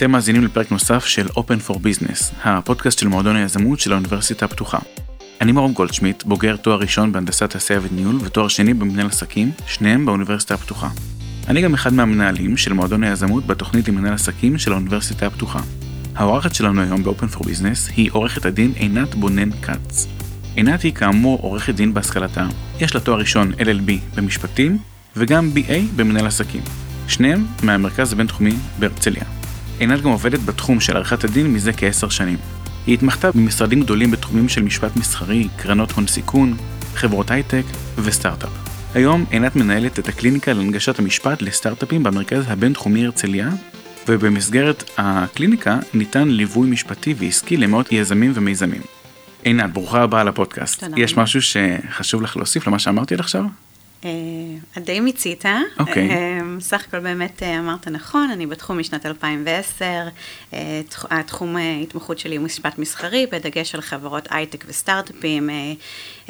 אתם מאזינים לפרק נוסף של Open for Business, הפודקאסט של מועדון היזמות של האוניברסיטה הפתוחה. אני מרום גולדשמיט, בוגר תואר ראשון בהנדסת תעשייה וניהול ותואר שני במנהל עסקים, שניהם באוניברסיטה הפתוחה. אני גם אחד מהמנהלים של מועדון היזמות בתוכנית למנהל עסקים של האוניברסיטה הפתוחה. האורחת שלנו היום ב-Open for Business היא עורכת הדין עינת בונן כץ. עינת היא כאמור עורכת דין בהשכלתה, יש לה תואר ראשון LLB במשפטים וגם BA במנהל עסקים. שניהם מהמרכז הבינתחומי בהרצליה. עינת גם עובדת בתחום של עריכת הדין מזה כעשר שנים. היא התמחתה במשרדים גדולים בתחומים של משפט מסחרי, קרנות הון סיכון, חברות הייטק וסטארט-אפ. היום עינת מנהלת את הקליניקה להנגשת המשפט לסטארט-אפים במרכז הבינתחומי הרצליה, ובמסגרת הקליניקה ניתן ליווי משפטי ועסקי למאות יזמים ומיזמים. עינת, ברוכה הבאה לפודקאסט. תודה יש. משהו שחשוב לך להוסיף למה שאמרתי עד עכשיו? אה, די מיצית. אוקיי. אה, סך הכל באמת אה, אמרת נכון, אני בתחום משנת 2010. אה, תח- התחום אה, התמחות שלי הוא משפט מסחרי, בדגש על חברות הייטק וסטארט-אפים, אה,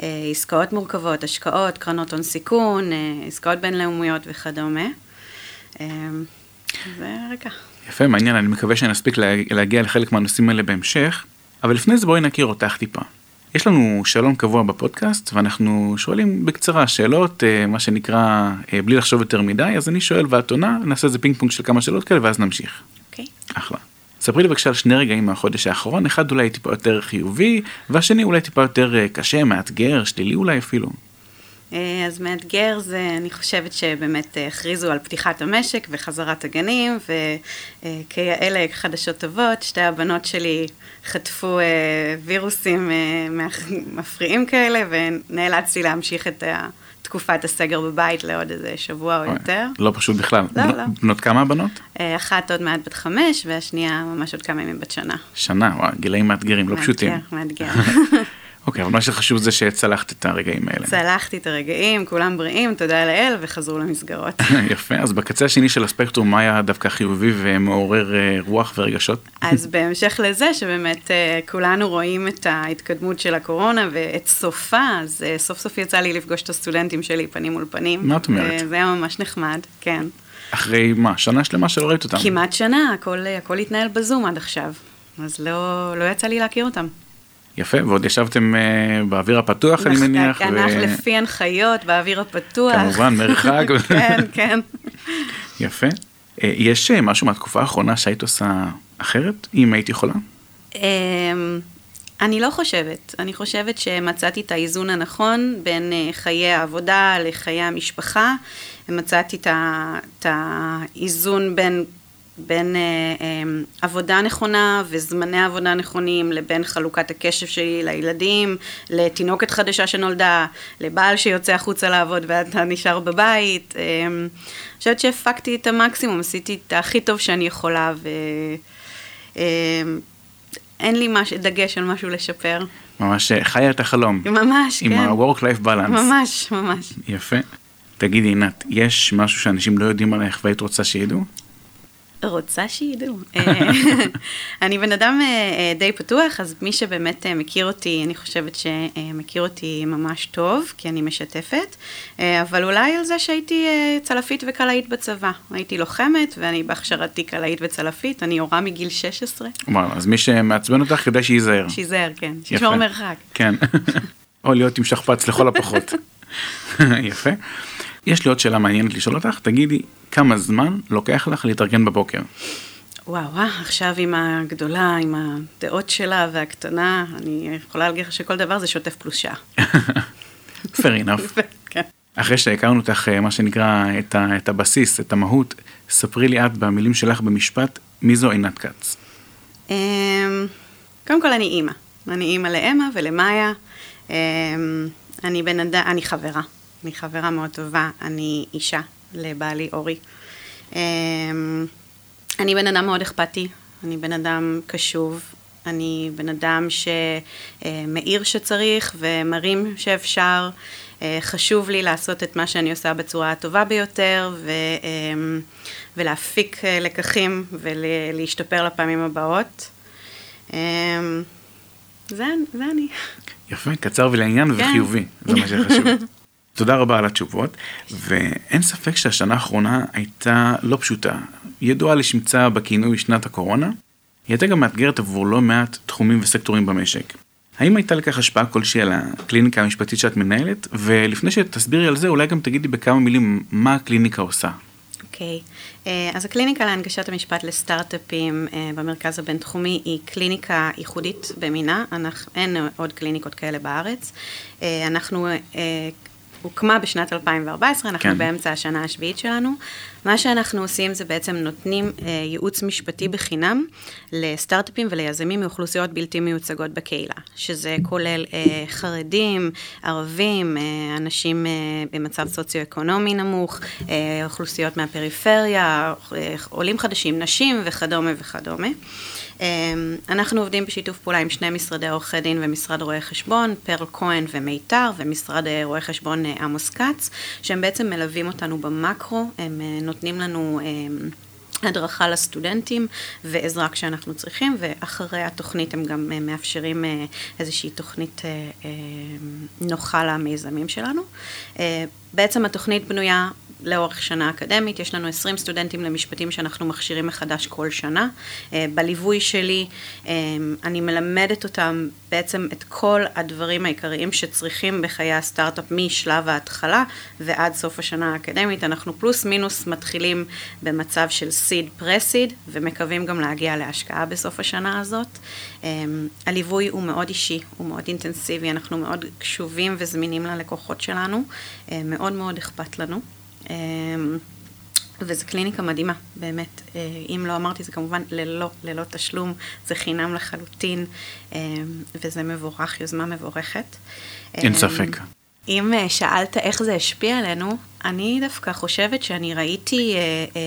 אה, עסקאות מורכבות, השקעות, קרנות הון סיכון, אה, עסקאות בינלאומיות וכדומה. אה, ורקע. יפה, מעניין, אני מקווה שנספיק לה- להגיע לחלק מהנושאים האלה בהמשך, אבל לפני זה בואי נכיר אותך טיפה. יש לנו שאלון קבוע בפודקאסט, ואנחנו שואלים בקצרה שאלות, אה, מה שנקרא, אה, בלי לחשוב יותר מדי, אז אני שואל ואת עונה, נעשה איזה פינג פונג של כמה שאלות כאלה, ואז נמשיך. אוקיי. אחלה. ספרי לי בבקשה על שני רגעים מהחודש האחרון, אחד אולי טיפה יותר חיובי, והשני אולי טיפה יותר אה, קשה, מאתגר, שלילי אולי אפילו. אה, אז מאתגר זה, אני חושבת שבאמת הכריזו על פתיחת המשק וחזרת הגנים, וכאלה חדשות טובות, שתי הבנות שלי חטפו אה, וירוסים אה, מפריעים כאלה, ונאלצתי להמשיך את ה- תקופת הסגר בבית לעוד איזה שבוע או יותר. לא פשוט בכלל. לא, לא. בנות כמה הבנות? אחת עוד מעט בת חמש, והשנייה ממש עוד כמה ימים בת שנה. שנה, וואי, גילאים מאתגרים, לא פשוטים. מאתגר, מאתגר. אוקיי, אבל מה שחשוב זה שצלחת את הרגעים האלה. צלחתי את הרגעים, כולם בריאים, תודה לאל, וחזרו למסגרות. יפה, אז בקצה השני של הספקטרום, מה היה דווקא חיובי ומעורר אה, רוח ורגשות? אז בהמשך לזה שבאמת אה, כולנו רואים את ההתקדמות של הקורונה ואת סופה, אז אה, סוף סוף יצא לי לפגוש את הסטודנטים שלי פנים מול פנים. מה את אומרת? זה היה ממש נחמד, כן. אחרי מה, שנה שלמה שלא ראית אותם? כמעט שנה, הכל, הכל התנהל בזום עד עכשיו, אז לא, לא יצא לי להכיר אותם. יפה, ועוד ישבתם אה, באוויר הפתוח, אני מניח. אנחנו ו- לפי הנחיות, באוויר הפתוח. כמובן, מרחק. כן, כן. יפה. אה, יש אה, משהו מהתקופה האחרונה שהיית עושה אחרת, אם היית יכולה? אמ, אני לא חושבת. אני חושבת שמצאתי את האיזון הנכון בין אה, חיי העבודה לחיי המשפחה. מצאתי את האיזון בין, בין אה, אמ, עבודה נכונה וזמני עבודה נכונים לבין חלוקת הקשב שלי לילדים, לתינוקת חדשה שנולדה, לבעל שיוצא החוצה לעבוד ואתה נשאר בבית. אמ, אני חושבת שהפקתי את המקסימום, עשיתי את הכי טוב שאני יכולה ו... אמ, אין לי מש... דגש על משהו לשפר. ממש אה, חיה את החלום. ממש, עם כן. ה-work-life balance. ממש, ממש. יפה. תגידי, עינת, יש משהו שאנשים לא יודעים עלייך והיית רוצה שידעו? רוצה שידעו. אה, אני בן אדם אה, אה, די פתוח, אז מי שבאמת מכיר אותי, אני חושבת שמכיר אותי ממש טוב, כי אני משתפת, אבל אולי על זה שהייתי צלפית וקלעית בצבא. הייתי לוחמת, ואני בהכשרתי קלעית וצלפית, אני הורה מגיל 16. כלומר, אז מי שמעצבן אותך כדאי שייזהר. שיזהר, כן. שישמור מרחק. כן. או להיות עם שכפ"ץ לכל הפחות. יפה. יש לי עוד שאלה מעניינת לשאול אותך, תגידי, כמה זמן לוקח לך להתארגן בבוקר? וואו, וואו, עכשיו עם הגדולה, עם הדעות שלה והקטנה, אני יכולה להגיד לך שכל דבר זה שוטף פלוס שעה. fair enough. כן. אחרי שהכרנו אותך, אה, מה שנקרא, את, ה, את הבסיס, את המהות, ספרי לי את במילים שלך במשפט, מי זו עינת כץ? אמ, קודם כל אני אימא. אני אימא לאמה ולמאיה. אמ, אני בן אדם, אני חברה. אני חברה מאוד טובה. אני אישה לבעלי אורי. אמ, אני בן אדם מאוד אכפתי. אני בן אדם קשוב. אני בן אדם שמאיר שצריך ומרים שאפשר. אה, חשוב לי לעשות את מה שאני עושה בצורה הטובה ביותר ו, אמ, ולהפיק אה, לקחים ולהשתפר לפעמים הבאות. אמ, זה, זה אני. יפה, קצר ולעניין כן. וחיובי, זה מה שחשוב. תודה רבה על התשובות, ואין ספק שהשנה האחרונה הייתה לא פשוטה. ידועה לשמצה בכינוי שנת הקורונה, היא הייתה גם מאתגרת עבור לא מעט תחומים וסקטורים במשק. האם הייתה לכך השפעה כלשהי על הקליניקה המשפטית שאת מנהלת? ולפני שתסבירי על זה, אולי גם תגידי בכמה מילים מה הקליניקה עושה. אוקיי, okay. אז הקליניקה להנגשת המשפט לסטארט-אפים אה, במרכז הבינתחומי היא קליניקה ייחודית במינה, אנחנו, אין עוד קליניקות כאלה בארץ. אה, אנחנו הוקמה בשנת 2014, אנחנו כן. באמצע השנה השביעית שלנו. מה שאנחנו עושים זה בעצם נותנים אה, ייעוץ משפטי בחינם לסטארט-אפים וליזמים מאוכלוסיות בלתי מיוצגות בקהילה, שזה כולל אה, חרדים, ערבים, אה, אנשים אה, במצב סוציו-אקונומי נמוך, אה, אוכלוסיות מהפריפריה, אה, עולים חדשים, נשים וכדומה וכדומה. אמ, אנחנו עובדים בשיתוף פעולה עם שני משרדי עורכי דין ומשרד רואי חשבון, פרל כהן ומיתר, ומשרד אה, רואי חשבון אה, עמוס כץ, שהם בעצם מלווים אותנו במקרו, הם אה, נותנים לנו... אמ, הדרכה לסטודנטים ועזרה כשאנחנו צריכים, ואחרי התוכנית הם גם מאפשרים איזושהי תוכנית נוחה למיזמים שלנו. בעצם התוכנית בנויה לאורך שנה אקדמית, יש לנו 20 סטודנטים למשפטים שאנחנו מכשירים מחדש כל שנה. אה, בליווי שלי אה, אני מלמדת אותם בעצם את כל הדברים העיקריים שצריכים בחיי הסטארט-אפ משלב ההתחלה ועד סוף השנה האקדמית. אנחנו פלוס מינוס מתחילים במצב של סיד פרסיד ומקווים גם להגיע להשקעה בסוף השנה הזאת. אה, הליווי הוא מאוד אישי, הוא מאוד אינטנסיבי, אנחנו מאוד קשובים וזמינים ללקוחות שלנו, מאוד מאוד אכפת לנו. אמ, וזו קליניקה מדהימה, באמת. אה, אם לא אמרתי, זה כמובן ללא, ללא תשלום, זה חינם לחלוטין, אמ, וזה מבורך, יוזמה מבורכת. אין ספק. אם אה, שאלת איך זה השפיע עלינו, אני דווקא חושבת שאני ראיתי אה, אה,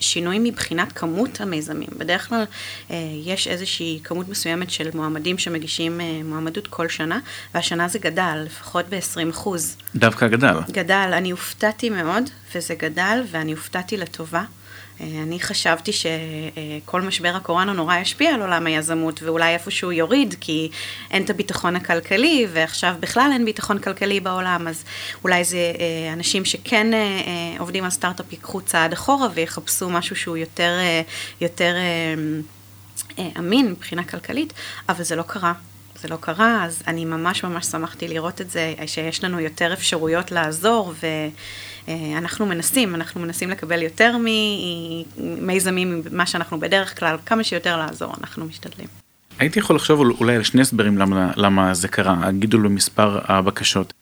שינוי מבחינת כמות המיזמים. בדרך כלל אה, יש איזושהי כמות מסוימת של מועמדים שמגישים אה, מועמדות כל שנה, והשנה זה גדל, לפחות ב-20 אחוז. דווקא גדל. גדל, אני הופתעתי מאוד, וזה גדל, ואני הופתעתי לטובה. אה, אני חשבתי שכל משבר הקורונה נורא ישפיע על עולם היזמות, ואולי איפשהו יוריד, כי אין את הביטחון הכלכלי, ועכשיו בכלל אין ביטחון כלכלי בעולם, אז אולי זה אה, אנשים שכן אה, עובדים על סטארט-אפ ייקחו צעד אחורה ויחפשו משהו שהוא יותר, יותר אמין מבחינה כלכלית, אבל זה לא קרה. זה לא קרה, אז אני ממש ממש שמחתי לראות את זה, שיש לנו יותר אפשרויות לעזור, ו... אה, אנחנו מנסים, אנחנו מנסים לקבל יותר ממיזמים ממה שאנחנו בדרך כלל, כמה שיותר לעזור, אנחנו משתדלים. הייתי יכול לחשוב אולי על שני הסברים למה, למה זה קרה, הגידול במספר הבקשות.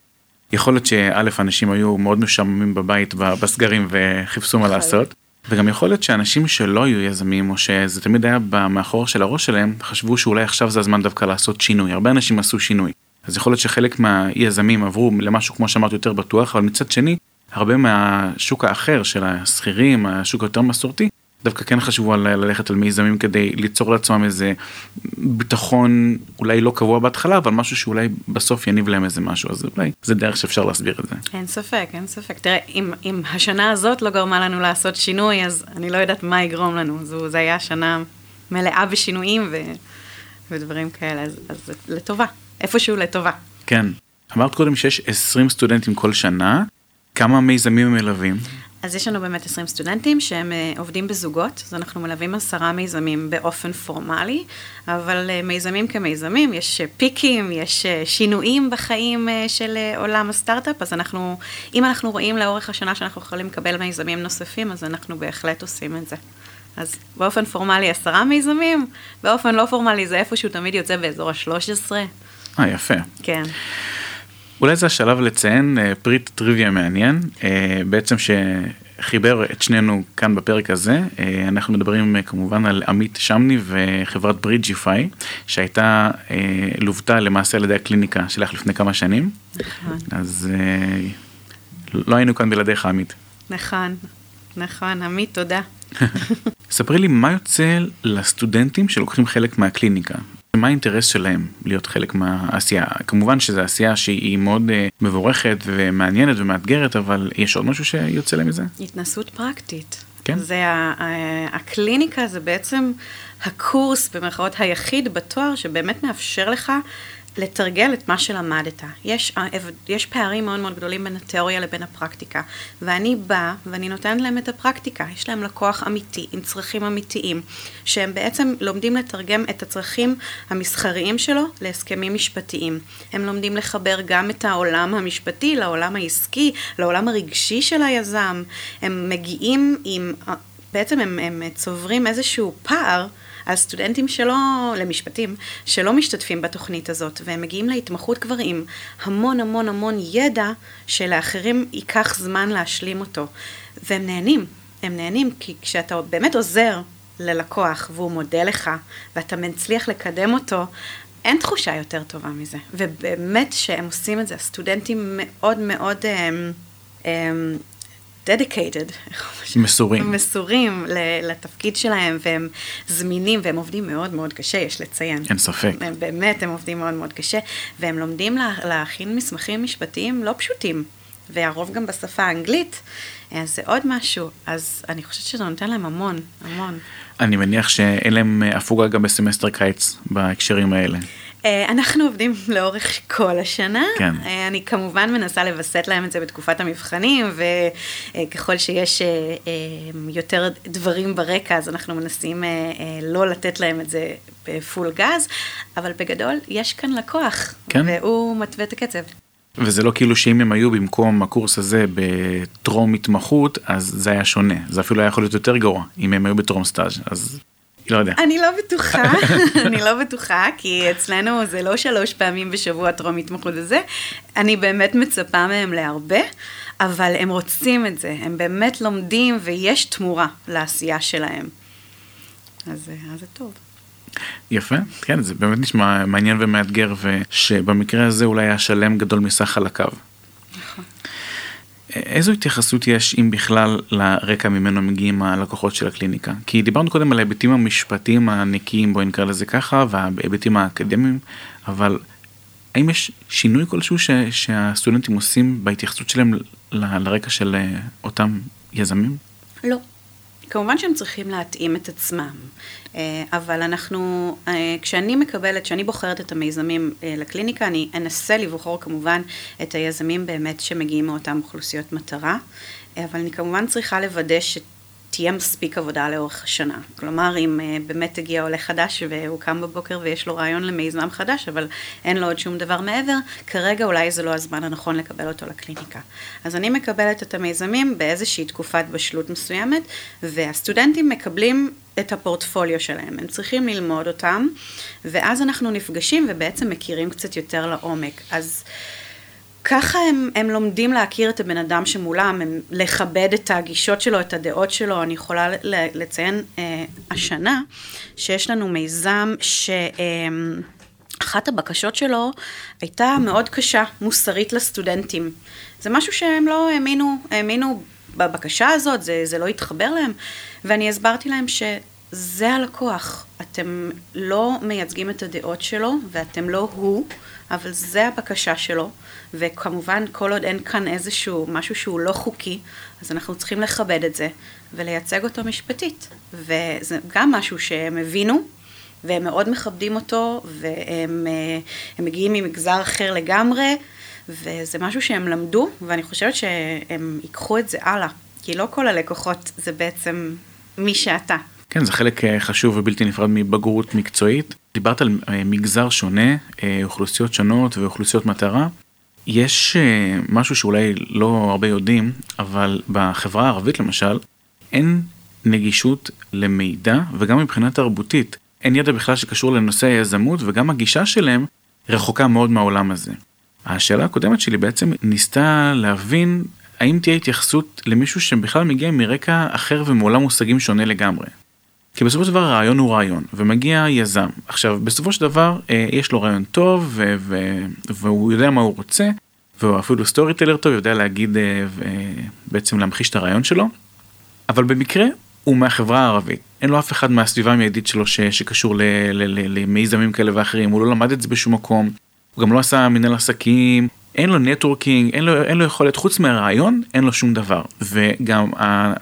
יכול להיות שא' אנשים היו מאוד משעממים בבית בסגרים וחיפשו מה לעשות, וגם יכול להיות שאנשים שלא היו יזמים או שזה תמיד היה מאחור של הראש שלהם, חשבו שאולי עכשיו זה הזמן דווקא לעשות שינוי, הרבה אנשים עשו שינוי. אז יכול להיות שחלק מהיזמים עברו למשהו כמו שאמרתי יותר בטוח, אבל מצד שני הרבה מהשוק האחר של השכירים, השוק היותר מסורתי, דווקא כן חשבו על ללכת על מיזמים כדי ליצור לעצמם איזה ביטחון אולי לא קבוע בהתחלה אבל משהו שאולי בסוף יניב להם איזה משהו. אז אולי זה דרך שאפשר להסביר את זה. אין ספק אין ספק. תראה אם, אם השנה הזאת לא גרמה לנו לעשות שינוי אז אני לא יודעת מה יגרום לנו. זו זה היה שנה מלאה בשינויים ו, ודברים כאלה. אז, אז לטובה. איפשהו לטובה. כן. אמרת קודם שיש 20 סטודנטים כל שנה כמה מיזמים מלווים? אז יש לנו באמת 20 סטודנטים שהם uh, עובדים בזוגות, אז אנחנו מלווים עשרה מיזמים באופן פורמלי, אבל uh, מיזמים כמיזמים, יש uh, פיקים, יש שינויים בחיים של עולם הסטארט-אפ, אז אנחנו, אם אנחנו רואים לאורך השנה שאנחנו יכולים לקבל מיזמים נוספים, אז אנחנו בהחלט עושים את זה. אז באופן פורמלי עשרה מיזמים, באופן לא פורמלי זה איפשהו תמיד יוצא באזור ה-13. אה, יפה. כן. אולי זה השלב לציין אה, פריט טריוויה מעניין, אה, בעצם שחיבר את שנינו כאן בפרק הזה, אה, אנחנו מדברים כמובן על עמית שמני וחברת ברידג'יפיי, שהייתה, לוותה למעשה על ידי הקליניקה שלך לפני כמה שנים. נכון. אז לא היינו כאן בלעדיך עמית. נכון, נכון, עמית, תודה. ספרי לי מה יוצא לסטודנטים שלוקחים חלק מהקליניקה. מה האינטרס שלהם להיות חלק מהעשייה? כמובן שזו עשייה שהיא מאוד אה, מבורכת ומעניינת ומאתגרת, אבל יש עוד משהו שיוצא להם מזה? התנסות פרקטית. כן. זה הקליניקה זה בעצם הקורס במרכאות היחיד בתואר שבאמת מאפשר לך לתרגל את מה שלמדת. יש, יש פערים מאוד מאוד גדולים בין התיאוריה לבין הפרקטיקה, ואני באה ואני נותנת להם את הפרקטיקה. יש להם לקוח אמיתי, עם צרכים אמיתיים, שהם בעצם לומדים לתרגם את הצרכים המסחריים שלו להסכמים משפטיים. הם לומדים לחבר גם את העולם המשפטי לעולם העסקי, לעולם הרגשי של היזם. הם מגיעים עם, בעצם הם, הם צוברים איזשהו פער. על סטודנטים שלא, למשפטים, שלא משתתפים בתוכנית הזאת, והם מגיעים להתמחות כבר עם המון המון המון ידע שלאחרים ייקח זמן להשלים אותו. והם נהנים, הם נהנים, כי כשאתה באמת עוזר ללקוח והוא מודה לך, ואתה מצליח לקדם אותו, אין תחושה יותר טובה מזה. ובאמת שהם עושים את זה, הסטודנטים מאוד מאוד... הם, הם, dedicated, מסורים, מסורים לתפקיד שלהם, והם זמינים, והם עובדים מאוד מאוד קשה, יש לציין. אין ספק. הם, באמת, הם עובדים מאוד מאוד קשה, והם לומדים לה, להכין מסמכים משפטיים לא פשוטים, והרוב גם בשפה האנגלית, אז זה עוד משהו, אז אני חושבת שזה נותן להם המון, המון. אני מניח שאין להם הפוגה גם בסמסטר קיץ בהקשרים האלה. אה, אנחנו עובדים לאורך כל השנה. כן. אה, אני כמובן מנסה לווסת להם את זה בתקופת המבחנים, וככל שיש אה, יותר דברים ברקע, אז אנחנו מנסים לא לתת להם את זה בפול גז, אבל בגדול, יש כאן לקוח, כן. והוא מתווה את הקצב. וזה לא כאילו שאם הם היו במקום הקורס הזה בטרום התמחות, אז זה היה שונה. זה אפילו היה יכול להיות יותר גרוע, אם הם היו בטרום סטאז'. אז לא יודע. אני לא בטוחה, אני לא בטוחה, כי אצלנו זה לא שלוש פעמים בשבוע טרום התמחות הזה. אני באמת מצפה מהם להרבה, אבל הם רוצים את זה, הם באמת לומדים ויש תמורה לעשייה שלהם. אז, אז זה טוב. יפה, כן, זה באמת נשמע מעניין ומאתגר, ושבמקרה הזה אולי השלם גדול מסך חלקיו. איזו התייחסות יש, אם בכלל, לרקע ממנו מגיעים הלקוחות של הקליניקה? כי דיברנו קודם על ההיבטים המשפטיים הנקיים, בואי נקרא לזה ככה, וההיבטים האקדמיים, אבל האם יש שינוי כלשהו ש, שהסטודנטים עושים בהתייחסות שלהם ל, לרקע של אה, אותם יזמים? לא. כמובן שהם צריכים להתאים את עצמם, אה, אבל אנחנו, אה, כשאני מקבלת, כשאני בוחרת את המיזמים אה, לקליניקה, אני אנסה לבחור כמובן את היזמים באמת שמגיעים מאותן אוכלוסיות מטרה, אבל אני כמובן צריכה לוודא ש... תהיה מספיק עבודה לאורך השנה. כלומר, אם uh, באמת הגיע עולה חדש והוא קם בבוקר ויש לו רעיון למיזם חדש, אבל אין לו עוד שום דבר מעבר, כרגע אולי זה לא הזמן הנכון לקבל אותו לקליניקה. אז אני מקבלת את המיזמים באיזושהי תקופת בשלות מסוימת, והסטודנטים מקבלים את הפורטפוליו שלהם, הם צריכים ללמוד אותם, ואז אנחנו נפגשים ובעצם מכירים קצת יותר לעומק. אז... ככה הם, הם לומדים להכיר את הבן אדם שמולם, הם לכבד את הגישות שלו, את הדעות שלו. אני יכולה לציין אה, השנה שיש לנו מיזם שאחת אה, הבקשות שלו הייתה מאוד קשה, מוסרית לסטודנטים. זה משהו שהם לא האמינו, האמינו בבקשה הזאת, זה, זה לא התחבר להם, ואני הסברתי להם שזה הלקוח, אתם לא מייצגים את הדעות שלו ואתם לא הוא, אבל זה הבקשה שלו. וכמובן כל עוד אין כאן איזשהו משהו שהוא לא חוקי, אז אנחנו צריכים לכבד את זה ולייצג אותו משפטית. וזה גם משהו שהם הבינו, והם מאוד מכבדים אותו, והם אה, מגיעים ממגזר אחר לגמרי, וזה משהו שהם למדו, ואני חושבת שהם ייקחו את זה הלאה, כי לא כל הלקוחות זה בעצם מי שאתה. כן, זה חלק אה, חשוב ובלתי נפרד מבגרות מקצועית. דיברת על אה, מגזר שונה, אוכלוסיות שונות ואוכלוסיות מטרה. יש אה, משהו שאולי לא הרבה יודעים, אבל בחברה הערבית למשל, אין נגישות למידע וגם מבחינה תרבותית. אין ידע בכלל שקשור לנושא היזמות וגם הגישה שלהם רחוקה מאוד מהעולם הזה. השאלה הקודמת שלי בעצם ניסתה להבין האם תהיה התייחסות למישהו שבכלל מגיע מרקע אחר ומעולם מושגים שונה לגמרי. כי בסופו של דבר הרעיון הוא רעיון, ומגיע יזם. עכשיו, בסופו של דבר אה, יש לו רעיון טוב, ו- ו- והוא יודע מה הוא רוצה, והוא אפילו סטורי טלר טוב, יודע להגיד, אה, בעצם להמחיש את הרעיון שלו, אבל במקרה הוא מהחברה הערבית. אין לו אף אחד מהסביבה המיידית שלו ש- שקשור למיזמים כאלה ואחרים, הוא לא למד את זה בשום מקום, הוא גם לא עשה מנהל עסקים, אין לו נטוורקינג, אין אין לו יכולת, חוץ מהרעיון, אין לו שום דבר. וגם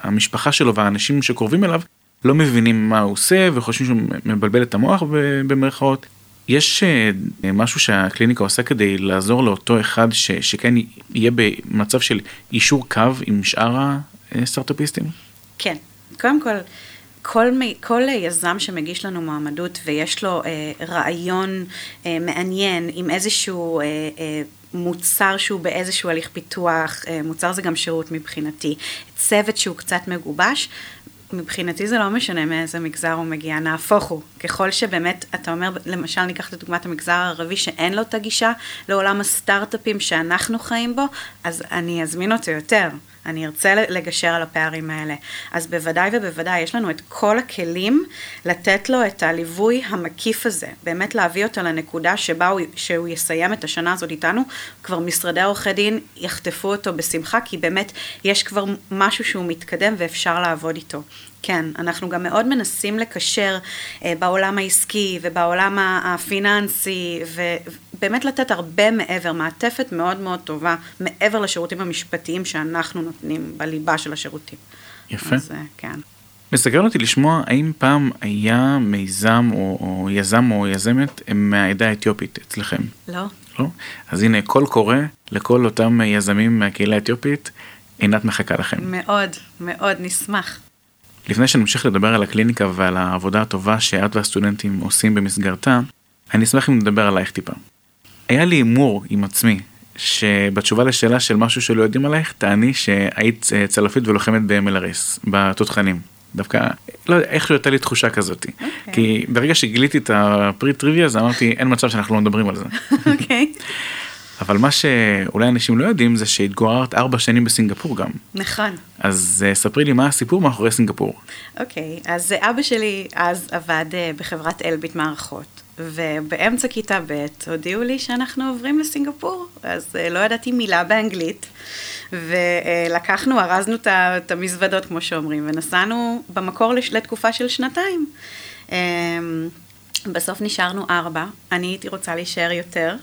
המשפחה שלו והאנשים שקרובים אליו לא מבינים מה הוא עושה וחושבים שהוא מבלבל את המוח במרכאות. יש uh, משהו שהקליניקה עושה כדי לעזור לאותו אחד ש, שכן יהיה במצב של אישור קו עם שאר הסטארט-אפיסטים? כן, קודם כל, כל, כל יזם שמגיש לנו מועמדות ויש לו אה, רעיון אה, מעניין עם איזשהו אה, אה, מוצר שהוא באיזשהו הליך פיתוח, אה, מוצר זה גם שירות מבחינתי, צוות שהוא קצת מגובש, מבחינתי זה לא משנה מאיזה מגזר הוא מגיע, נהפוך הוא. ככל שבאמת, אתה אומר, למשל ניקח את דוגמת המגזר הערבי שאין לו את הגישה לעולם הסטארט-אפים שאנחנו חיים בו, אז אני אזמין אותו יותר. אני ארצה לגשר על הפערים האלה. אז בוודאי ובוודאי, יש לנו את כל הכלים לתת לו את הליווי המקיף הזה, באמת להביא אותו לנקודה שבה הוא, שהוא יסיים את השנה הזאת איתנו, כבר משרדי עורכי דין יחטפו אותו בשמחה, כי באמת יש כבר משהו שהוא מתקדם ואפשר לעבוד איתו. כן, אנחנו גם מאוד מנסים לקשר אה, בעולם העסקי ובעולם הפיננסי, ובאמת לתת הרבה מעבר, מעטפת מאוד מאוד טובה, מעבר לשירותים המשפטיים שאנחנו נותנים בליבה של השירותים. יפה. אז, אה, כן. מסקרן אותי לשמוע האם פעם היה מיזם או, או יזם או יזמת מהעדה האתיופית אצלכם. לא. לא? אז הנה קול קורא לכל אותם יזמים מהקהילה האתיופית, עינת מחכה לכם. מאוד, מאוד נשמח. לפני שנמשיך לדבר על הקליניקה ועל העבודה הטובה שאת והסטודנטים עושים במסגרתה, אני אשמח אם נדבר עלייך טיפה. היה לי הימור עם עצמי, שבתשובה לשאלה של משהו שלא יודעים עלייך, תעני שהיית אה, צלפית ולוחמת ב-MLRS, בתותחנים. דווקא, לא יודע, איכשהו הייתה לי תחושה כזאת. Okay. אוקיי. כי ברגע שגיליתי את הפרי טריוויה, אז אמרתי, אין מצב שאנחנו לא מדברים על זה. אוקיי. Okay. אבל מה שאולי אנשים לא יודעים זה שהתגוררת ארבע שנים בסינגפור גם. נכון. אז uh, ספרי לי מה הסיפור מאחורי סינגפור. אוקיי, okay, אז אבא שלי אז עבד uh, בחברת אלביט מערכות. ובאמצע כיתה ב' הודיעו לי שאנחנו עוברים לסינגפור, אז uh, לא ידעתי מילה באנגלית, ולקחנו, ארזנו את המזוודות כמו שאומרים, ונסענו במקור לתקופה של שנתיים. Um, בסוף נשארנו ארבע, אני הייתי רוצה להישאר יותר.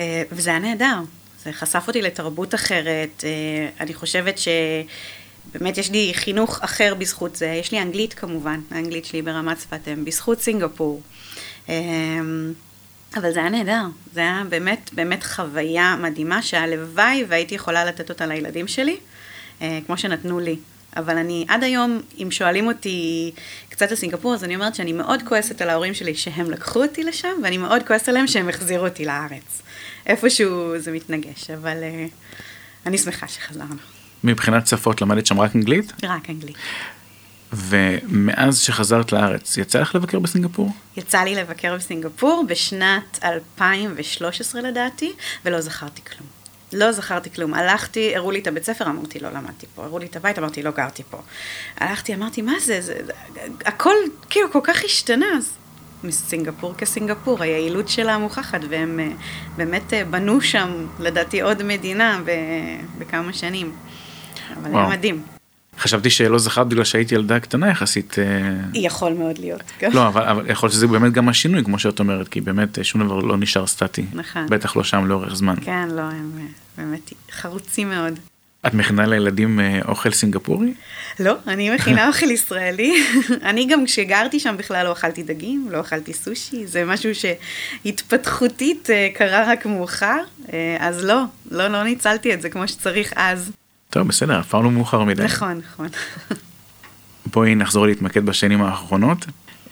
אה, וזה היה נהדר, זה חשף אותי לתרבות אחרת, אה, אני חושבת שבאמת יש לי חינוך אחר בזכות זה, יש לי אנגלית כמובן, האנגלית שלי ברמת שפת אם, בזכות סינגפור. אה, אבל זה היה נהדר, זה היה באמת באמת חוויה מדהימה שהלוואי והייתי יכולה לתת אותה לילדים שלי, כמו שנתנו לי. אבל אני עד היום, אם שואלים אותי קצת על סינגפור, אז אני אומרת שאני מאוד כועסת על ההורים שלי שהם לקחו אותי לשם, ואני מאוד כועסת עליהם שהם החזירו אותי לארץ. איפשהו זה מתנגש, אבל uh, אני שמחה שחזרנו. מבחינת שפות למדת שם רק אנגלית? רק אנגלית. ומאז שחזרת לארץ, יצא לך לבקר בסינגפור? יצא לי לבקר בסינגפור בשנת 2013 לדעתי, ולא זכרתי כלום. לא זכרתי כלום. הלכתי, הראו לי את הבית ספר, אמרתי, לא למדתי פה. הראו לי את הבית, אמרתי, לא גרתי פה. הלכתי, אמרתי, מה זה? זה, הכל כאילו כל כך השתנה, אז מסינגפור כסינגפור, היעילות שלה מוכחת, והם אה, באמת אה, בנו שם, לדעתי, עוד מדינה בכמה שנים. אבל וואו. היה מדהים. חשבתי שלא זכרת בגלל שהייתי ילדה קטנה יחסית. אה, יכול מאוד להיות. לא, אבל, אבל יכול להיות שזה באמת גם השינוי, כמו שאת אומרת, כי באמת שום דבר לא נשאר סטטי. נכון. בטח לא שם לאורך זמן. כן, לא, הם באמת חרוצים מאוד. את מכינה לילדים אה, אוכל סינגפורי? לא, אני מכינה אוכל ישראלי. אני גם כשגרתי שם בכלל לא אכלתי דגים, לא אכלתי סושי, זה משהו שהתפתחותית אה, קרה רק מאוחר, אה, אז לא, לא, לא ניצלתי את זה כמו שצריך אז. טוב, בסדר, אף פעם לא מאוחר מדי. נכון, נכון. בואי נחזור להתמקד בשנים האחרונות.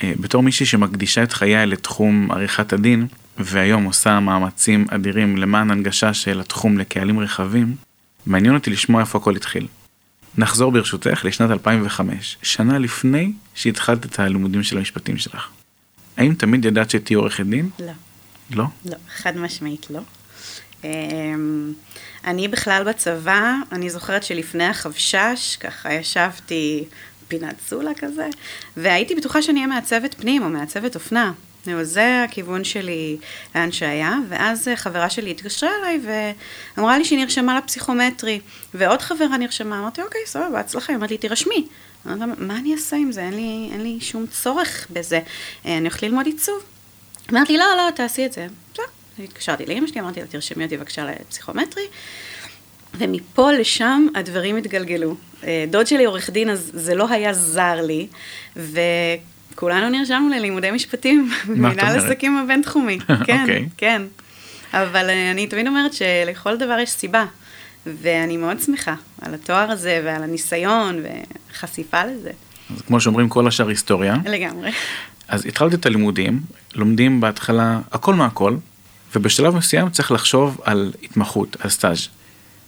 בתור מישהי שמקדישה את חייה לתחום עריכת הדין, והיום עושה מאמצים אדירים למען הנגשה של התחום לקהלים רחבים, מעניין אותי לשמוע איפה הכל התחיל. נחזור ברשותך לשנת 2005, שנה לפני שהתחלת את הלימודים של המשפטים שלך. האם תמיד ידעת שתהיי עורכת דין? לא. לא? לא, חד משמעית לא. אמ, אני בכלל בצבא, אני זוכרת שלפני החבשש, ככה ישבתי פינת סולה כזה, והייתי בטוחה שאני אהיה מעצבת פנים או מעצבת אופנה. זה הכיוון שלי לאן שהיה, ואז חברה שלי התקשרה אליי ואמרה לי שהיא נרשמה לפסיכומטרי, ועוד חברה נרשמה, אמרתי, אוקיי, סבבה, בהצלחה, היא אמרת לי, תירשמי. אמרתי, מה אני אעשה עם זה? אין לי, אין לי שום צורך בזה. אני הולכת ללמוד עיצוב. אמרתי לא, לא, תעשי את זה. בסדר. התקשרתי לאמא שלי, אמרתי לה, תרשמי אותי בבקשה לפסיכומטרי. ומפה לשם הדברים התגלגלו. דוד שלי עורך דין, אז זה לא היה זר לי, ו... כולנו נרשמנו ללימודי משפטים במנהל עסקים הבינתחומי. כן, okay. כן. אבל אני תמיד אומרת שלכל דבר יש סיבה. ואני מאוד שמחה על התואר הזה ועל הניסיון וחשיפה לזה. אז כמו שאומרים, כל השאר היסטוריה. לגמרי. אז התחלתי את הלימודים, לומדים בהתחלה הכל מהכל, ובשלב מסוים צריך לחשוב על התמחות, על סטאז'.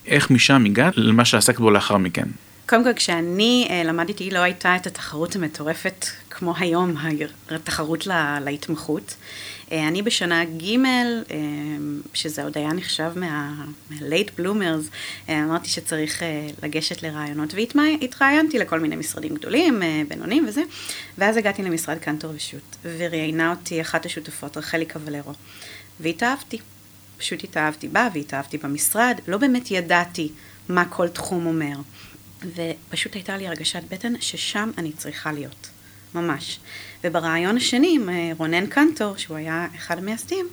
איך משם הגעת למה שעסקת בו לאחר מכן? קודם כל, כשאני uh, למדתי, לא הייתה את התחרות המטורפת כמו היום, התחרות לה, להתמחות. Uh, אני בשנה ג', uh, שזה עוד היה נחשב מה-late bloomers, אמרתי שצריך לגשת לרעיונות, והתראיינתי לכל מיני משרדים גדולים, בינונים וזה, ואז הגעתי למשרד קנטור ושות', וראיינה אותי אחת השותפות, רחלי קבלרו, והתאהבתי. פשוט התאהבתי בה והתאהבתי במשרד, לא באמת ידעתי מה כל תחום אומר. ופשוט הייתה לי הרגשת בטן ששם אני צריכה להיות, ממש. וברעיון השני עם אה, רונן קנטור, שהוא היה אחד המייסדים,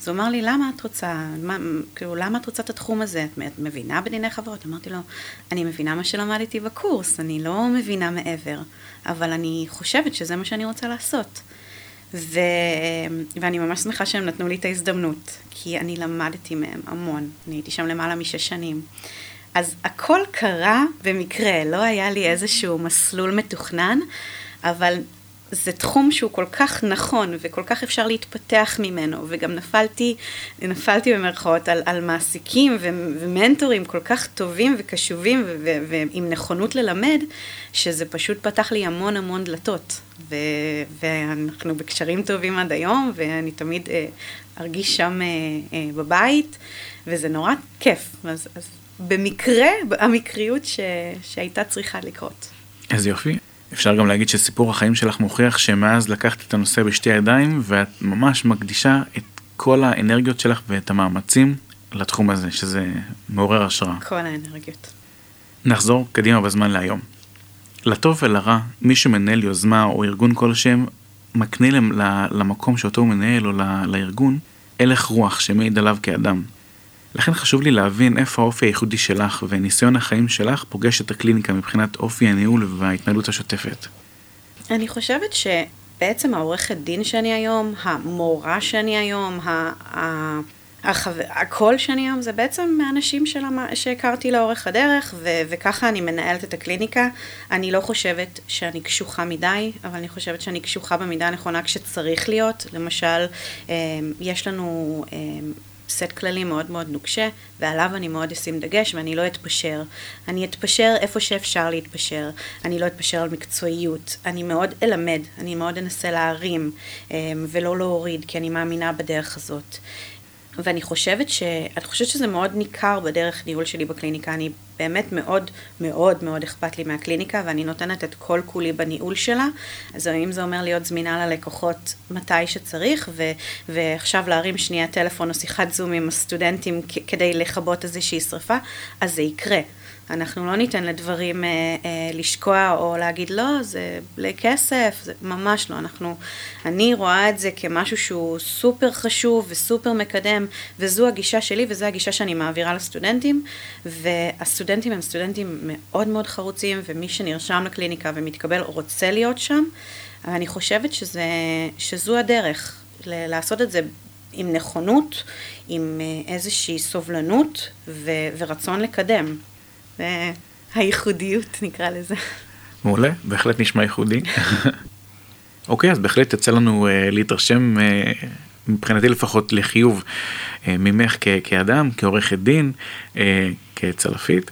אז הוא אמר לי, למה את רוצה, מה, כאילו, למה את רוצה את התחום הזה? את, את מבינה בדיני חברות? אמרתי לו, אני מבינה מה שלמדתי בקורס, אני לא מבינה מעבר, אבל אני חושבת שזה מה שאני רוצה לעשות. ו... ואני ממש שמחה שהם נתנו לי את ההזדמנות, כי אני למדתי מהם המון, אני הייתי שם למעלה משש שנים. אז הכל קרה במקרה, לא היה לי איזשהו מסלול מתוכנן, אבל זה תחום שהוא כל כך נכון וכל כך אפשר להתפתח ממנו, וגם נפלתי, נפלתי במרכאות על, על מעסיקים ו- ומנטורים כל כך טובים וקשובים ו- ו- ועם נכונות ללמד, שזה פשוט פתח לי המון המון דלתות. ו- ואנחנו בקשרים טובים עד היום, ואני תמיד אה, ארגיש שם אה, אה, בבית, וזה נורא כיף. אז, אז במקרה, המקריות ש... שהייתה צריכה לקרות. איזה יופי. אפשר גם להגיד שסיפור החיים שלך מוכיח שמאז לקחת את הנושא בשתי ידיים ואת ממש מקדישה את כל האנרגיות שלך ואת המאמצים לתחום הזה, שזה מעורר השראה. כל האנרגיות. נחזור קדימה בזמן להיום. לטוב ולרע, מי שמנהל יוזמה או ארגון כלשהם, מקנה למקום שאותו הוא מנהל או לארגון, הלך רוח שמעיד עליו כאדם. לכן חשוב לי להבין איפה האופי הייחודי שלך וניסיון החיים שלך פוגש את הקליניקה מבחינת אופי הניהול וההתנהלות השוטפת. אני חושבת שבעצם העורכת דין שאני היום, המורה שאני היום, ה... ה... החבר... הקול שאני היום זה בעצם מהאנשים שלמה... שהכרתי לאורך הדרך, ו... וככה אני מנהלת את הקליניקה. אני לא חושבת שאני קשוחה מדי, אבל אני חושבת שאני קשוחה במידה הנכונה כשצריך להיות. למשל, אה, יש לנו אה, סט כללים מאוד מאוד נוקשה, ועליו אני מאוד אשים דגש ואני לא אתפשר. אני אתפשר איפה שאפשר להתפשר, אני לא אתפשר על מקצועיות, אני מאוד אלמד, אני מאוד אנסה להרים אמ, ולא להוריד, כי אני מאמינה בדרך הזאת. ואני חושבת, ש... חושבת שזה מאוד ניכר בדרך ניהול שלי בקליניקה. אני באמת מאוד מאוד מאוד אכפת לי מהקליניקה, ואני נותנת את כל כולי בניהול שלה. אז אם זה אומר להיות זמינה ללקוחות מתי שצריך, ו... ועכשיו להרים שנייה טלפון או שיחת זום עם הסטודנטים כדי לכבות איזושהי שרפה, אז זה יקרה. אנחנו לא ניתן לדברים אה, אה, לשקוע או להגיד לא, זה בלי כסף, זה ממש לא. אנחנו, אני רואה את זה כמשהו שהוא סופר חשוב וסופר מקדם, וזו הגישה שלי וזו הגישה שאני מעבירה לסטודנטים, והסטודנטים הם סטודנטים מאוד מאוד חרוצים, ומי שנרשם לקליניקה ומתקבל רוצה להיות שם, אני חושבת שזה, שזו הדרך, לעשות את זה עם נכונות, עם אה, איזושהי סובלנות ו- ורצון לקדם. זה הייחודיות נקרא לזה. מעולה, בהחלט נשמע ייחודי. אוקיי, אז בהחלט יצא לנו uh, להתרשם, uh, מבחינתי לפחות לחיוב, uh, ממך כ- כאדם, כעורכת דין, uh, כצלפית.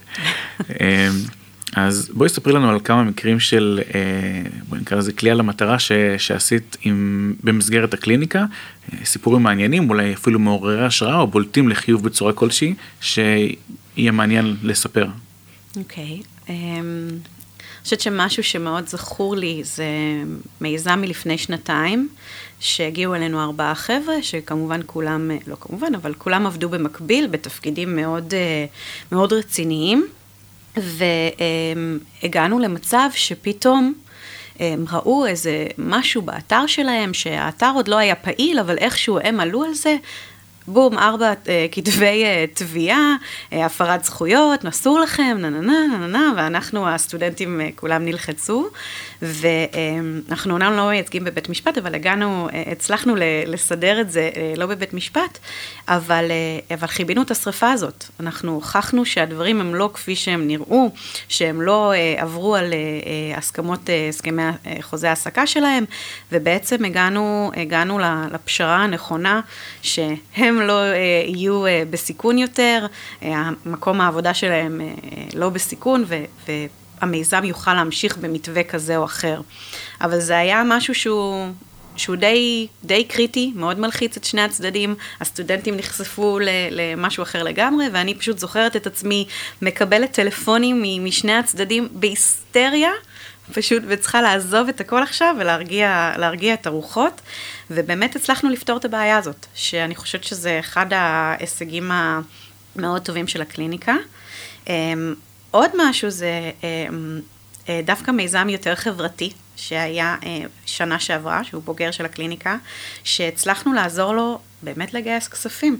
uh, אז בואי ספרי לנו על כמה מקרים של, uh, בואי נקרא לזה כליאה למטרה ש- שעשית עם, במסגרת הקליניקה, uh, סיפורים מעניינים, אולי אפילו מעוררי השראה או בולטים לחיוב בצורה כלשהי, שיהיה מעניין לספר. אוקיי. אמ, אני חושבת שמשהו שמאוד זכור לי זה מיזם מלפני שנתיים, שהגיעו אלינו ארבעה חבר'ה, שכמובן כולם, לא כמובן, אבל כולם עבדו במקביל בתפקידים מאוד, אה, מאוד רציניים, והגענו למצב שפתאום הם ראו איזה משהו באתר שלהם, שהאתר עוד לא היה פעיל, אבל איכשהו הם עלו על זה, בום, ארבע אה, כתבי אה, תביעה, אה, הפרת זכויות, אסור לכם, נה נה נה נה נה, ואנחנו הסטודנטים כולם נלחצו, ואנחנו אומנם לא מייצגים בבית משפט, אבל הגענו, הצלחנו לסדר את זה לא בבית משפט, אבל, אבל חיבינו את השרפה הזאת. אנחנו הוכחנו שהדברים הם לא כפי שהם נראו, שהם לא עברו על הסכמות, הסכמי חוזה העסקה שלהם, ובעצם הגענו, הגענו לפשרה הנכונה, שהם לא אה, יהיו אה, בסיכון יותר, אה, מקום העבודה שלהם אה, לא בסיכון, ו... ו המיזם יוכל להמשיך במתווה כזה או אחר. אבל זה היה משהו שהוא, שהוא די, די קריטי, מאוד מלחיץ את שני הצדדים. הסטודנטים נחשפו ל, למשהו אחר לגמרי, ואני פשוט זוכרת את עצמי מקבלת טלפונים משני הצדדים בהיסטריה. פשוט, וצריכה לעזוב את הכל עכשיו ולהרגיע את הרוחות, ובאמת הצלחנו לפתור את הבעיה הזאת, שאני חושבת שזה אחד ההישגים המאוד טובים של הקליניקה. אמ, עוד משהו זה אמ, אה, דווקא מיזם יותר חברתי, שהיה אה, שנה שעברה, שהוא בוגר של הקליניקה, שהצלחנו לעזור לו באמת לגייס כספים,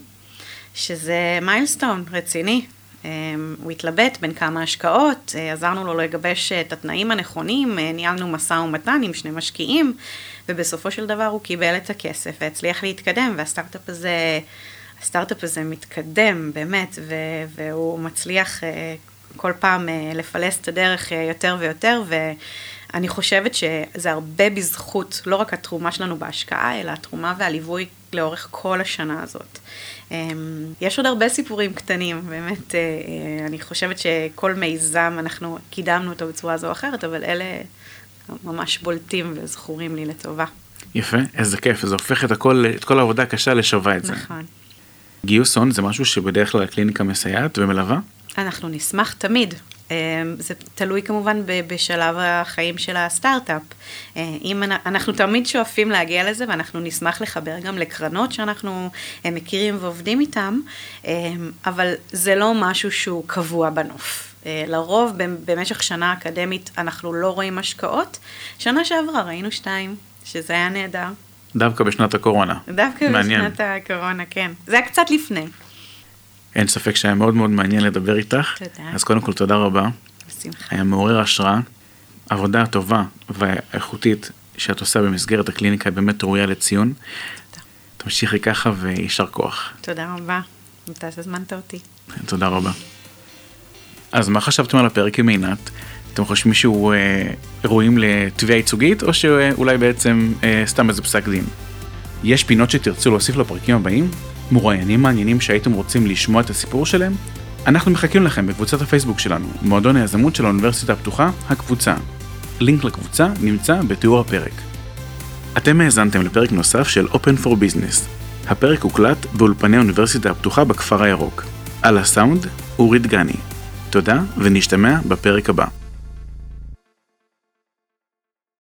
שזה מיילסטון רציני. אמ, הוא התלבט בין כמה השקעות, אה, עזרנו לו לגבש את התנאים הנכונים, ניהלנו משא ומתן עם שני משקיעים, ובסופו של דבר הוא קיבל את הכסף והצליח להתקדם, והסטארט-אפ הזה, הסטארט-אפ הזה מתקדם באמת, והוא מצליח כל פעם אה, לפלס את הדרך אה, יותר ויותר, ואני חושבת שזה הרבה בזכות, לא רק התרומה שלנו בהשקעה, אלא התרומה והליווי לאורך כל השנה הזאת. אמ, יש עוד הרבה סיפורים קטנים, באמת, אה, אני חושבת שכל מיזם, אנחנו קידמנו אותו בצורה זו או אחרת, אבל אלה ממש בולטים וזכורים לי לטובה. יפה, איזה כיף, זה הופך את הכל, את כל העבודה הקשה לשווה את זה. נכון. גיוס הון זה משהו שבדרך כלל הקליניקה מסייעת ומלווה? אנחנו נשמח תמיד. אמ, זה תלוי כמובן בשלב החיים של הסטארט-אפ. אה, אם אנחנו תמיד שואפים להגיע לזה ואנחנו נשמח לחבר גם לקרנות שאנחנו אה, מכירים ועובדים איתם, אמ, אבל זה לא משהו שהוא קבוע בנוף. אה, לרוב במשך שנה אקדמית אנחנו לא רואים השקעות. שנה שעברה ראינו שתיים, שזה היה נהדר. דווקא בשנת הקורונה. דווקא מעניין. בשנת הקורונה, כן. זה היה קצת לפני. אין ספק שהיה מאוד מאוד מעניין לדבר איתך. תודה. אז קודם כל תודה רבה. בשמחה. היה מעורר השראה. עבודה טובה ואיכותית שאת עושה במסגרת הקליניקה באמת ראויה לציון. תודה. תמשיכי ככה ויישר כוח. תודה רבה. אתה הזמנת אותי. תודה רבה. אז מה חשבתם על הפרק עם עינת? אתם חושבים שהוא אה, ראויים לתביעה ייצוגית או שאולי בעצם אה, סתם איזה פסק דין? יש פינות שתרצו להוסיף לפרקים הבאים? מרואיינים מעניינים שהייתם רוצים לשמוע את הסיפור שלהם? אנחנו מחכים לכם בקבוצת הפייסבוק שלנו, מועדון היזמות של האוניברסיטה הפתוחה, הקבוצה. לינק לקבוצה נמצא בתיאור הפרק. אתם האזנתם לפרק נוסף של Open for Business. הפרק הוקלט באולפני האוניברסיטה הפתוחה בכפר הירוק. על הסאונד, אורי דגני. תודה ונשתמע בפרק הבא.